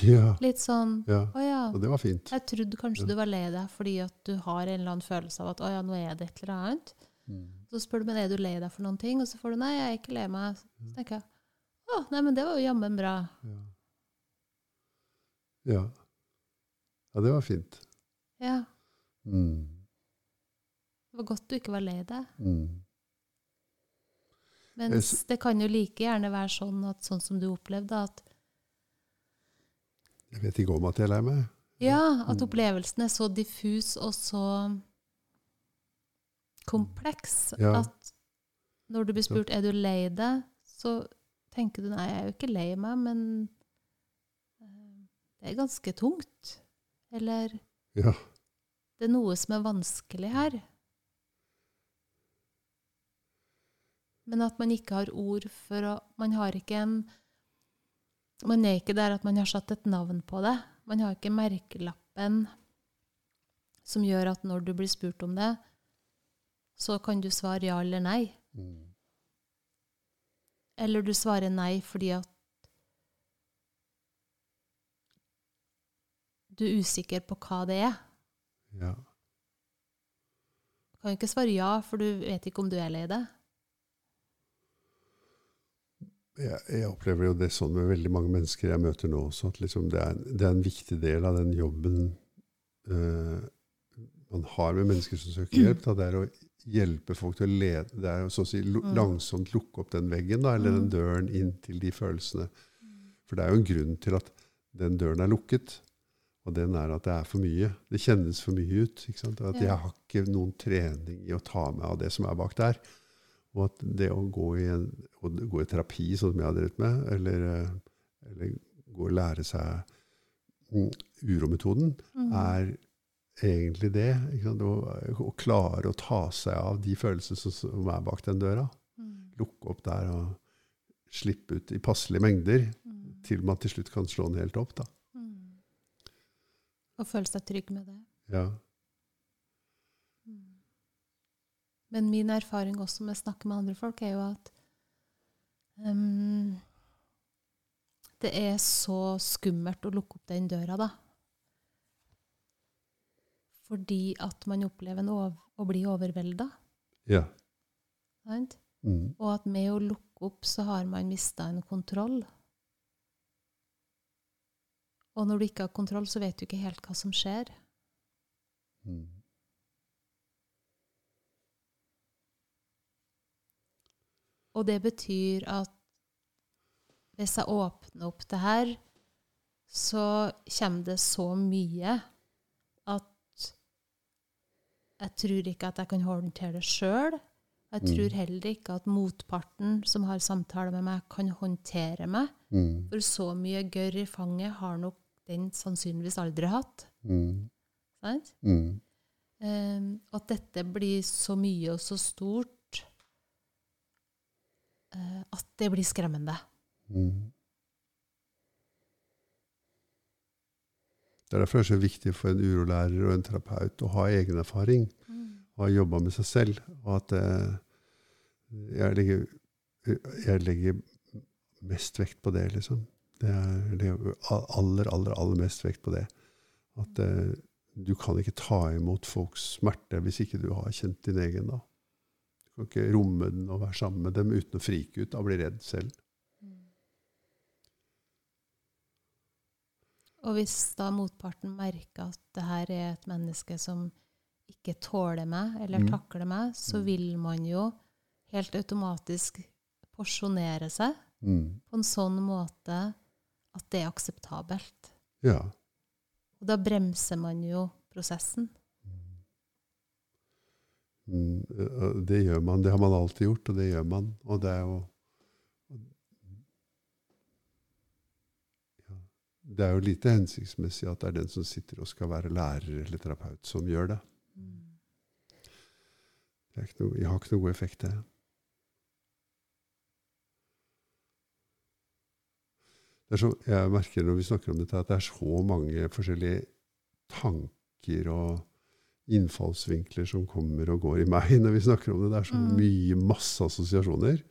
Ja, Litt sånn ja. Å ja, Og det var fint. jeg trodde kanskje Ja. du var lei deg fordi at du har en eller annen følelse av at å ja, nå er det et eller annet. Mm. Så spør du men er du lei deg for noen ting, og så får du nei, jeg er ikke lei meg. Så tenker jeg å, nei, men det var jo jammen bra. Ja. ja. Ja, det var fint. Ja, Mm. det var godt du ikke var lei deg. Mm. Men det kan jo like gjerne være sånn at sånn som du opplevde, at Jeg vet ikke om at jeg er lei meg. ja, at Mm. opplevelsen er så diffus og så kompleks Ja. at når du blir spurt er du lei deg, så tenker du nei, jeg er jo ikke lei meg, men eh, det er ganske tungt. Eller Ja. det er noe som er vanskelig her. Men at man ikke har ord for å Man har ikke en Man er ikke der at man har satt et navn på det. Man har ikke merkelappen som gjør at når du blir spurt om det, så kan du svare ja eller nei. Mm. Eller du svarer nei fordi at du er usikker på hva det er. ja. Du kan ikke svare ja, for du vet ikke om du er lei det. Jeg, jeg opplever jo det sånn med veldig mange mennesker jeg møter nå også, at liksom det, er, det er en viktig del av den jobben uh, man har med mennesker som søker hjelp. Da, det er å hjelpe folk til å lede Det er å så å si Mm. langsomt lukke opp den veggen, da, eller den Mm. døren inn til de følelsene. For det er jo en grunn til at den døren er lukket. Og den er at det er for mye. Det kjennes for mye ut. Ikke sant? At jeg har ikke noen trening i å ta meg av det som er bak der. Og at det å gå i, en, å gå i terapi, sånn som jeg har drevet med, eller, eh, eller gå og lære seg mm, urometoden, Mm. er egentlig det. Å, å klare å ta seg av de følelsene som, som er bak den døra. Mm. Lukke opp der og slippe ut i passelige mengder, Mm. til man til slutt kan slå den helt opp. da. Og føle seg trygg med det. Ja. Mm. Men min erfaring også med å snakke med andre folk, er jo at um, det er så skummelt å lukke opp den døra, da. Fordi at man opplever å bli overvelda. ja. Sant? Mm. Og at med å lukke opp, så har man mista en kontroll. Og når du ikke har kontroll, så vet du ikke helt hva som skjer. Mm. Og det betyr at hvis jeg åpner opp det her, så kommer det så mye at jeg tror ikke at jeg kan håndtere det sjøl. Jeg Mm. tror heller ikke at motparten som har samtale med meg, kan håndtere meg. Mm. For så mye gørr i fanget har nok den sannsynligvis aldri hatt. Mm. Sant? Mm. Um, at dette blir så mye og så stort uh, at det blir skremmende. Mm. Det er derfor det er så viktig for en urolærer og en terapeut å ha egen erfaring. Ha jobba med seg selv. Og at uh, jeg, legger, jeg legger mest vekt på det, liksom. Det er det er aller, aller, aller mest vekt på det. At eh, du kan ikke ta imot folks smerte hvis ikke du har kjent din egen. da. Du kan ikke romme den og være sammen med dem uten å frike ut og bli redd selv. Og hvis da motparten merker at det her er et menneske som ikke tåler meg, eller Mm. takler meg, så Mm. vil man jo helt automatisk porsjonere seg Mm. på en sånn måte at det er akseptabelt. Ja. Og da bremser man jo prosessen. Mm, Det gjør man. Det har man alltid gjort, og det gjør man. Og det er jo ja, Det er jo lite hensiktsmessig at det er den som sitter og skal være lærer eller terapeut, som gjør det. Det, er ikke noe, jeg har ikke noe effekt, det. Det er så, jeg merker når vi snakker om dette, at det er så mange forskjellige tanker og innfallsvinkler som kommer og går i meg <laughs> når vi snakker om det. Det er så Mm. mye, masse assosiasjoner.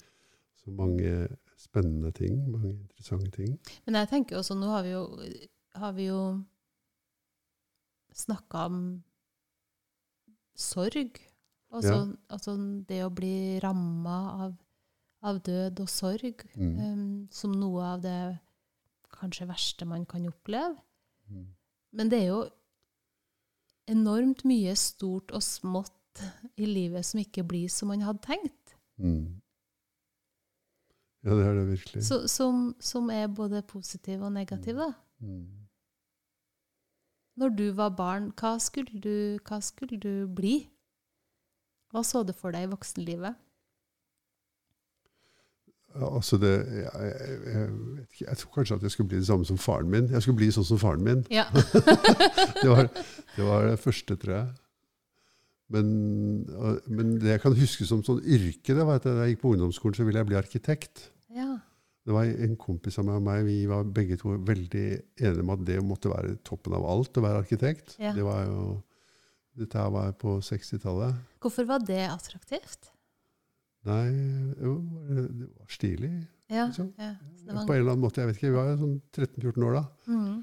Så mange spennende ting, mange interessante ting. Men jeg tenker også, nå har vi jo, har vi jo snakka om sorg. Altså, altså det å bli ramma av, av død og sorg Mm. um, som noe av det kanskje verste man kan oppleve. Mm. Men det er jo enormt mye stort og smått i livet som ikke blir som man hadde tenkt. Mm. Ja, det er det virkelig. Så, som, som er både positiv og negativ, da. Mm. Når du var barn, hva skulle du, hva skulle du bli? Hva så du for deg i voksenlivet? Altså det, jeg, jeg, jeg, jeg tror kanskje at jeg skulle bli det samme som faren min. Jeg skulle bli sånn som faren min. Ja. <laughs> Det var det, var det første, tror jeg. Men, men det jeg kan huske som sånn yrke, det var at da jeg gikk på ungdomsskolen, så ville jeg bli arkitekt. ja. Det var en kompis av meg og meg, vi var begge to veldig enige om at det måtte være toppen av alt å være arkitekt. Ja. Det var jo, dette var på 60-tallet. Hvorfor var det attraktivt? Nei, jo, det var stilig. Ja. Liksom. ja. Det På en eller annen måte, jeg vet ikke, vi var jo sånn 13-14 år da. mm.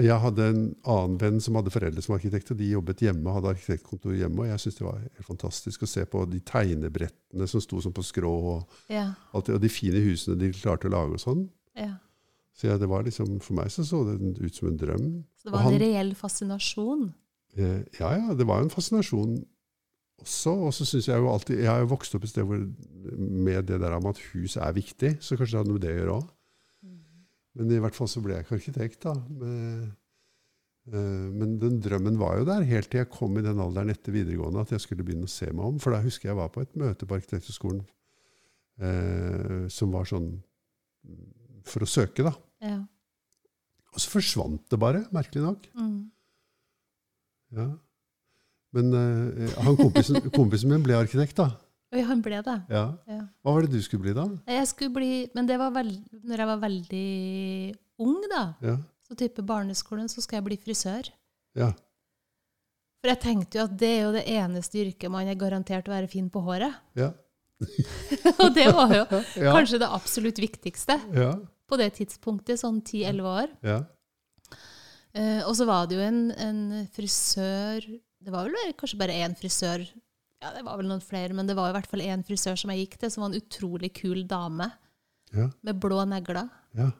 Jeg hadde en annen venn som hadde foreldre som arkitekt, og De jobbet hjemme, hadde arkitektkontor hjemme. Og jeg syntes det var helt fantastisk å se på de tegnebrettene som sto sånn på skrå, og, ja. alt og de fine husene de klarte å lage og sånn. ja. Så ja, det var liksom, For meg så så det ut som en drøm. Så det var han- en reell fascinasjon. Eh, ja, ja, det var en fascinasjon også. Og så syns jeg jo alltid Jeg har jo vokst opp et sted hvor, med det der om at hus er viktig, så kanskje det hadde noe med det å gjøre òg. Men i hvert fall så ble jeg ikke arkitekt, da. Men, eh, men den drømmen var jo der helt til jeg kom i den alderen etter videregående at jeg skulle begynne å se meg om. For da husker jeg var på et møte på Arkitekthøgskolen eh, som var sånn for å søke, da. Ja. Og så forsvant det bare, merkelig nok. Mm. Ja. Men eh, han kompisen, <laughs> kompisen min ble arkitekt, da. Oi, han ble det. Ja. Ja. Hva var det du skulle bli, da? Jeg skulle bli, men det var veld, når jeg var veldig ung, da, Ja. så type barneskolen, så skal jeg bli frisør. ja. For jeg tenkte jo at det er jo det eneste yrket man er garantert å være fin på håret. Ja. <laughs> Og det var jo <laughs> Ja. kanskje det absolutt viktigste Ja. på det tidspunktet, sånn 10-11 år. ja. Eh, og så var det jo en, en frisør Det var vel kanskje bare én frisør. Ja, det var vel noen flere, men det var i hvert fall én frisør som jeg gikk til, som var en utrolig kul dame Ja. med blå negler. ja.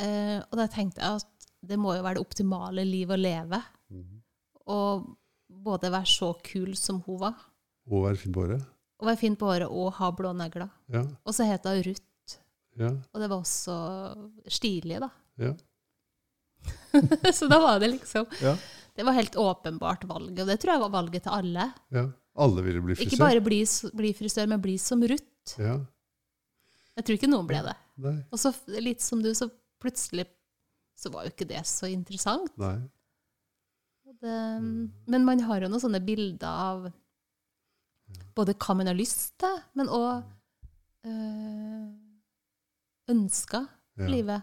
Eh, og da tenkte jeg at det må jo være det optimale liv å leve. Mhm. Og både være så kul som hun var, Og være fin på håret. og være fin på håret og ha blå negler. Ja. Og så het hun Ruth. Ja. Og det var også stilig, da. Ja. <laughs> så da var det liksom Ja. Det var helt åpenbart valget, og det tror jeg var valget til alle. ja. Alle ville bli frisør. Ikke bare bli, bli frisør, men bli som Ruth. Ja. Jeg tror ikke noen ble det. Nei. Og så litt som du, så plutselig så var jo ikke det så interessant. Nei. Det. Men man har jo noen sånne bilder av både hva man har lyst til, men òg øh, ønsker for Ja. livet.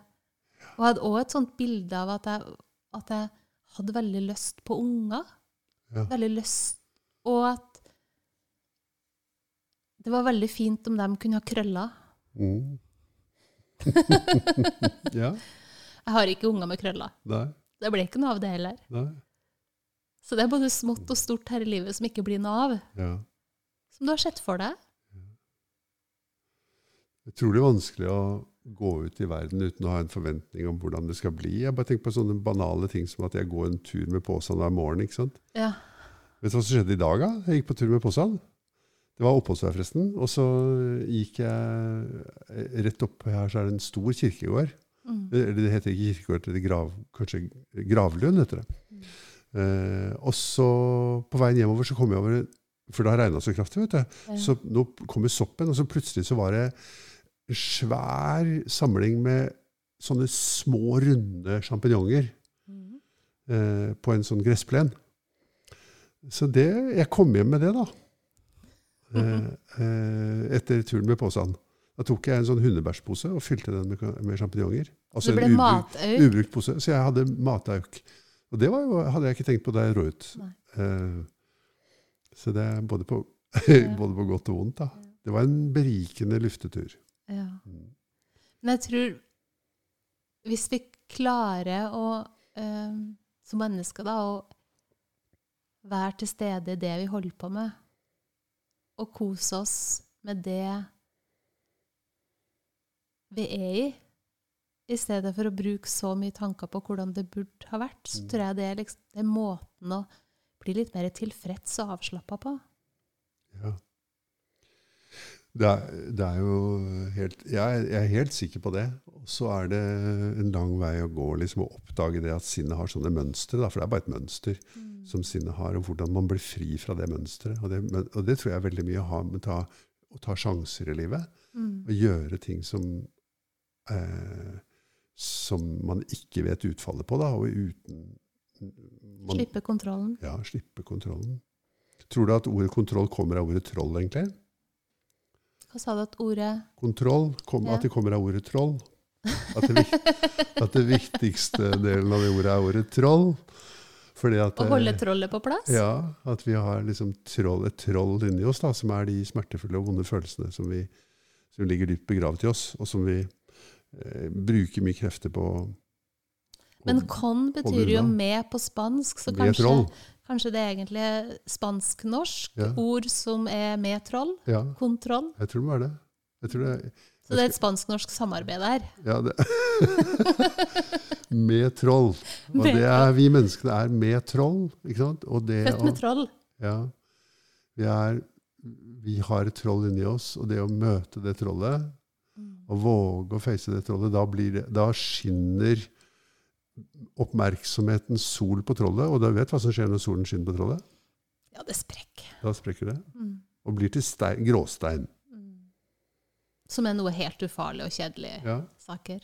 Og jeg hadde òg et sånt bilde av at jeg, at jeg hadde veldig lyst på unger. Ja. Veldig lyst Og at det var veldig fint om de kunne ha krøller. Mm. <laughs> ja. Jeg har ikke unger med krøller. Nei. Det ble ikke noe av det heller. Nei. Så det er både smått og stort her i livet som ikke blir noe av. Ja. Som du har sett for deg. Utrolig vanskelig å gå ut i verden uten å ha en forventning om hvordan det skal bli. Jeg bare tenker på sånne banale ting som at jeg går en tur med posen hver morgen. ikke sant? Ja. Vet du hva som skjedde i dag? da? Jeg gikk på tur med posen. Det var oppholdsvær, forresten. Og så gikk jeg rett opp her, så er det en stor kirkegård. Mm. Eller det heter ikke kirkegård, det heter grav, kanskje gravlund, heter det. Eh, og så på veien hjemover så kom jeg over For det har regna så kraftig, vet du. Ja. Så nå kommer soppen, og så plutselig så var det svær samling med sånne små, runde sjampinjonger Mm. eh, på en sånn gressplen. Så det, jeg kom hjem med det, da. Eh, eh, etter turen med posen. Da tok jeg en sånn hundebæsjpose og fylte den med, med sjampinjonger. Altså en ubrukt, ubrukt pose. Så jeg hadde matauk. Og det var jo, hadde jeg ikke tenkt på da jeg rå ut. Så det er både på, <laughs> både på godt og vondt. da. Det var en berikende luftetur. Ja. Mm. Men jeg tror hvis vi klarer å eh, som mennesker da, å være til stede i det vi holder på med, og kose oss med det vi er i, i stedet for å bruke så mye tanker på hvordan det burde ha vært, så Mm. tror jeg det er, liksom, det er måten å bli litt mer tilfreds og avslappa på. Ja. Det er, det er jo helt jeg, er- jeg er helt sikker på det. Så er det en lang vei å gå liksom, å oppdage det at sinnet har sånne mønstre. For det er bare et mønster som sinnet har, og hvordan man blir fri fra det mønsteret. Og det, og det tror jeg er veldig mye har med ta, å ta sjanser i livet. Mm. Å gjøre ting som eh, som man ikke vet utfallet på, da, og uten man, Slippe kontrollen. Ja, slippe kontrollen. Tror du at ordet kontroll kommer av ordet troll, egentlig? Hva sa du at ordet Kontroll, kom, Ja. at det kommer av ordet troll. At det, <laughs> at det viktigste delen av det ordet er ordet troll. Fordi at, Å holde eh, trollet på plass? Ja, at vi har liksom troll, et troll inni oss, da, som er de smertefulle og vonde følelsene som, vi, som ligger dypt begravet i oss, og som vi eh, bruker mye krefter på. Men con betyr jo med på spansk, så kanskje, troll. Kanskje det er egentlig spansk-norsk Ja. ord som er med troll? Ja, Kontroll? jeg tror det var det. Jeg tror det, Så det er et spansk-norsk samarbeid der? Ja, det. <laughs> med troll. Og det er vi menneskene er med troll. ikke sant? Og det Født med troll? Ja. Vi, er, vi har et troll inni oss, og det å møte det trollet, og våge å face det trollet, da, blir det, da skinner oppmerksomhetens sol på trollet. Og du vet hva som skjer når solen skinner på trollet? Ja, det sprekker. Da sprekker det, Mm. og blir til stein, gråstein. Som er noe helt ufarlig og kjedelig Ja. saker.